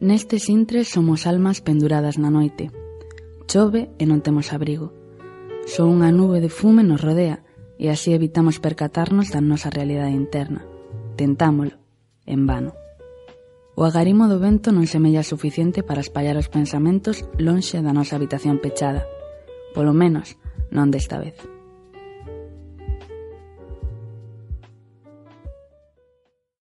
Nestes intres somos almas penduradas na noite. Chove e non temos abrigo. Só unha nube de fume nos rodea e así evitamos percatarnos da nosa realidade interna. Tentámolo, en vano. O agarimo do vento non semella suficiente para espallar os pensamentos lonxe da nosa habitación pechada. Polo menos, non desta vez.